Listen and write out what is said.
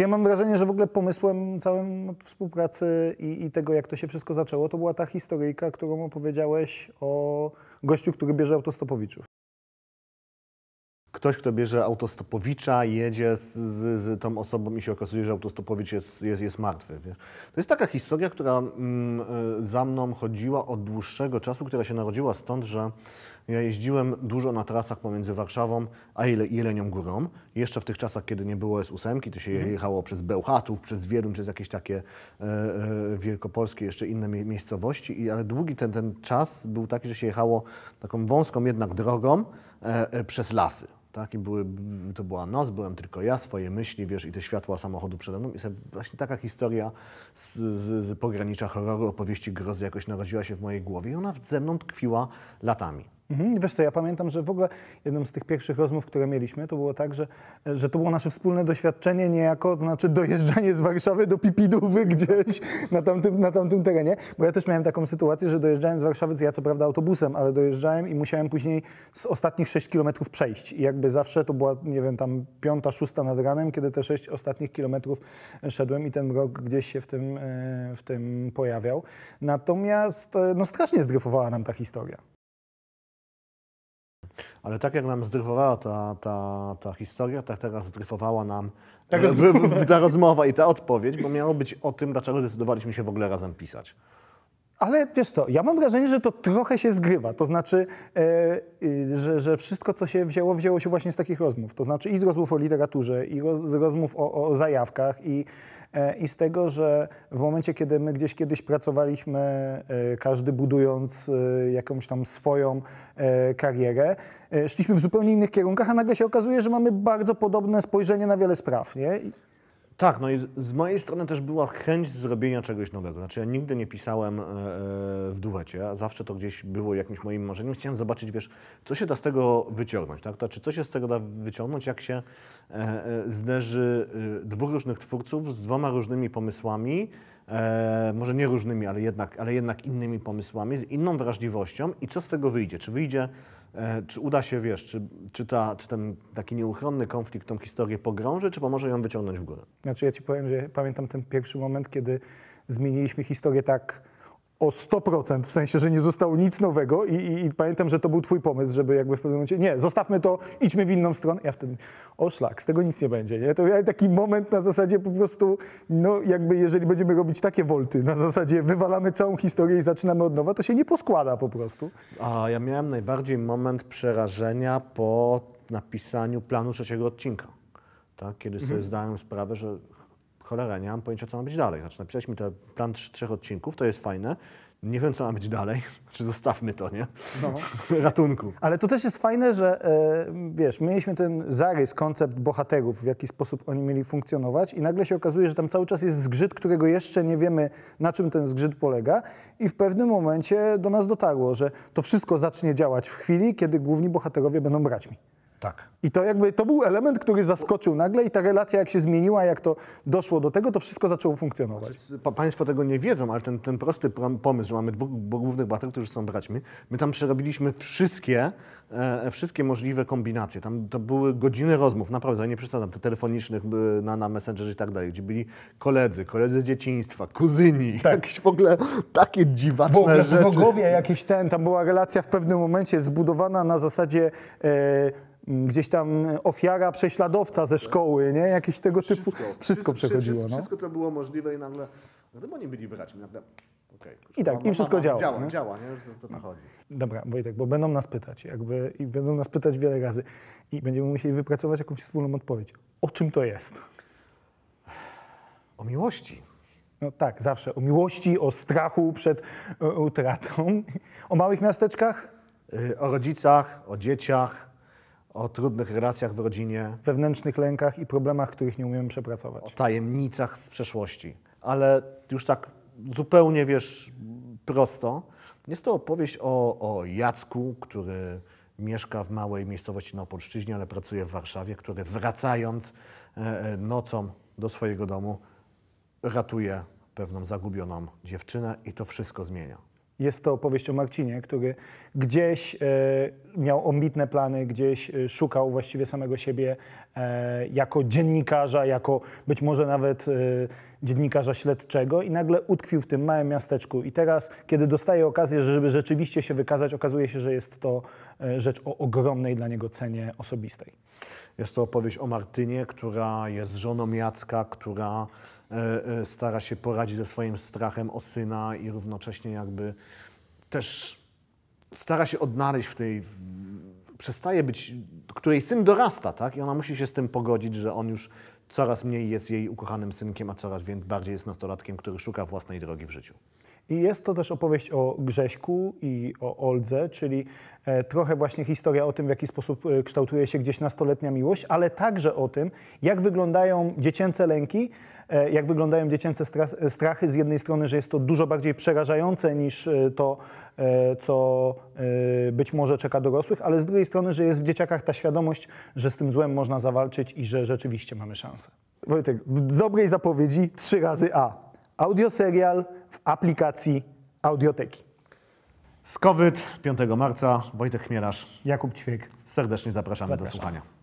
Znaczy ja mam wrażenie, że w ogóle pomysłem całym współpracy i, i tego, jak to się wszystko zaczęło, to była ta historyjka, którą opowiedziałeś o gościu, który bierze autostopowiczów. Ktoś, kto bierze autostopowicza, jedzie z, z, z tą osobą i się okazuje, że autostopowicz jest, jest, jest martwy. Wiesz? To jest taka historia, która mm, y, za mną chodziła od dłuższego czasu, która się narodziła stąd, że ja jeździłem dużo na trasach pomiędzy Warszawą a Jele, Jelenią Górą. Jeszcze w tych czasach, kiedy nie było S8, to się jechało przez Bełchatów, przez Wieluń, przez jakieś takie e, e, wielkopolskie, jeszcze inne mie- miejscowości. I, ale długi ten, ten czas był taki, że się jechało taką wąską jednak drogą e, e, przez lasy. Tak, i były, to była noc, byłem tylko ja, swoje myśli, wiesz, i te światła samochodu przede mną. I właśnie taka historia z, z, z pogranicza horroru, opowieści grozy jakoś narodziła się w mojej głowie i ona ze mną tkwiła latami. Mhm. Wiesz co, ja pamiętam, że w ogóle jedną z tych pierwszych rozmów, które mieliśmy, to było tak, że, że to było nasze wspólne doświadczenie niejako, to znaczy dojeżdżanie z Warszawy do Pipidówy gdzieś na tamtym, na tamtym terenie, bo ja też miałem taką sytuację, że dojeżdżałem z Warszawy, ja co prawda autobusem, ale dojeżdżałem i musiałem później z ostatnich 6 kilometrów przejść i jakby zawsze to była, nie wiem, tam piąta, szósta nad ranem, kiedy te 6 ostatnich kilometrów szedłem i ten mrok gdzieś się w tym, e, w tym pojawiał. Natomiast e, no strasznie zdryfowała nam ta historia. Ale tak jak nam zdryfowała ta, ta, ta historia, tak teraz zdryfowała nam Tak e, w, ta rozmowa i ta odpowiedź, bo miało być o tym, dlaczego zdecydowaliśmy się w ogóle razem pisać. Ale wiesz co, ja mam wrażenie, że to trochę się zgrywa. To znaczy, e, y, że, że wszystko, co się wzięło, wzięło się właśnie z takich rozmów. To znaczy i z rozmów o literaturze, i roz, z rozmów o, o zajawkach, i, e, i z tego, że w momencie, kiedy my gdzieś kiedyś pracowaliśmy, e, każdy budując e, jakąś tam swoją e, karierę, e, szliśmy w zupełnie innych kierunkach, a nagle się okazuje, że mamy bardzo podobne spojrzenie na wiele spraw. Nie? Tak, no i z mojej strony też była chęć zrobienia czegoś nowego. Znaczy ja nigdy nie pisałem e, e, w duecie, zawsze to gdzieś było jakimś moim marzeniem. Chciałem zobaczyć, wiesz, co się da z tego wyciągnąć, tak? To znaczy, co się z tego da wyciągnąć, jak się e, zderzy dwóch różnych twórców z dwoma różnymi pomysłami, e, może nie różnymi, ale jednak, ale jednak innymi pomysłami, z inną wrażliwością i co z tego wyjdzie? Czy wyjdzie, e, czy uda się, wiesz, czy, czy, ta, czy ten taki nieuchronny konflikt tą historię pogrąży, czy pomoże ją wyciągnąć w górę? Znaczy ja ci powiem, że pamiętam ten pierwszy moment, kiedy zmieniliśmy historię tak o 100%, w sensie, że nie zostało nic nowego i, i, i pamiętam, że to był twój pomysł, żeby jakby w pewnym momencie, nie, zostawmy to, idźmy w inną stronę. Ja wtedy, o szlak, z tego nic nie będzie, nie? To miałem taki moment na zasadzie po prostu, no jakby jeżeli będziemy robić takie wolty, na zasadzie wywalamy całą historię i zaczynamy od nowa, to się nie poskłada po prostu. A ja miałem najbardziej moment przerażenia po napisaniu planu trzeciego odcinka. Tak? Kiedy sobie zdałem sprawę, że cholera, nie mam pojęcia, co ma być dalej. Znaczy, napisaliśmy ten plan trz- trzech odcinków, to jest fajne. Nie wiem, co ma być dalej. Czy zostawmy to, nie? No. Ratunku. Ale to też jest fajne, że e, wiesz, mieliśmy ten zarys, koncept bohaterów, w jaki sposób oni mieli funkcjonować i nagle się okazuje, że tam cały czas jest zgrzyt, którego jeszcze nie wiemy, na czym ten zgrzyt polega i w pewnym momencie do nas dotarło, że to wszystko zacznie działać w chwili, kiedy główni bohaterowie będą braćmi. Tak. I to jakby, to był element, który zaskoczył nagle i ta relacja jak się zmieniła, jak to doszło do tego, to wszystko zaczęło funkcjonować. Pa, państwo tego nie wiedzą, ale ten, ten prosty pomysł, że mamy dwóch głównych bohaterów, którzy są braćmi, my tam przerobiliśmy wszystkie, e, wszystkie możliwe kombinacje. Tam to były godziny rozmów, naprawdę, ja nie przesadzam, te telefonicznych na, na Messengerze i tak dalej, gdzie byli koledzy, koledzy z dzieciństwa, kuzyni, tak. jakieś w ogóle takie dziwaczne W ogóle rzeczy. wrogowie jakiś ten, tam była relacja w pewnym momencie zbudowana na zasadzie e, gdzieś tam ofiara prześladowca ze szkoły, nie? Jakieś tego typu, wszystko, przechodziło, wszystko, no. wszystko, co było możliwe i nagle, no to oni byli braćmi, nagle, okej. I tak, i wszystko działa, Działa, nie? działa, nie? To, to, to chodzi. Dobra, Wojtek, bo będą nas pytać, jakby, i będą nas pytać wiele razy i będziemy musieli wypracować jakąś wspólną odpowiedź. O czym to jest? O miłości. No tak, zawsze. O miłości, o strachu przed e, utratą. O małych miasteczkach, Y, O rodzicach, o dzieciach, o trudnych relacjach w rodzinie, wewnętrznych lękach i problemach, których nie umiemy o przepracować. tajemnicach z przeszłości. Ale już tak zupełnie, wiesz, prosto, jest to opowieść o, o Jacku, który mieszka w małej miejscowości na Opolszczyźnie, ale pracuje w Warszawie, który wracając e, e, nocą do swojego domu ratuje pewną zagubioną dziewczynę i to wszystko zmienia. Jest to opowieść o Marcinie, który gdzieś e, miał ambitne plany, gdzieś e, szukał właściwie samego siebie jako dziennikarza, jako być może nawet e, dziennikarza śledczego i nagle utkwił w tym małym miasteczku. I teraz, kiedy dostaje okazję, żeby rzeczywiście się wykazać, okazuje się, że jest to e, rzecz o ogromnej dla niego cenie osobistej. Jest to opowieść o Martynie, która jest żoną Jacka, która e, e, stara się poradzić ze swoim strachem o syna i równocześnie jakby też stara się odnaleźć w tej, w, przestaje być, której syn dorasta, tak? I ona musi się z tym pogodzić, że on już coraz mniej jest jej ukochanym synkiem, a coraz bardziej jest nastolatkiem, który szuka własnej drogi w życiu. I jest to też opowieść o Grześku i o Oldze, czyli e, trochę właśnie historia o tym, w jaki sposób e, kształtuje się gdzieś nastoletnia miłość, ale także o tym, jak wyglądają dziecięce lęki, e, jak wyglądają dziecięce stra- strachy. Z jednej strony, że jest to dużo bardziej przerażające niż to, co być może czeka dorosłych, ale z drugiej strony, że jest w dzieciakach ta świadomość, że z tym złem można zawalczyć i że rzeczywiście mamy szansę. Wojtek, w dobrej zapowiedzi trzy razy A. Audioserial w aplikacji Audioteki. Z COVID 5 marca Wojtek Chmielarz. Jakub Ćwiek. Serdecznie zapraszamy do Zapraszam. słuchania.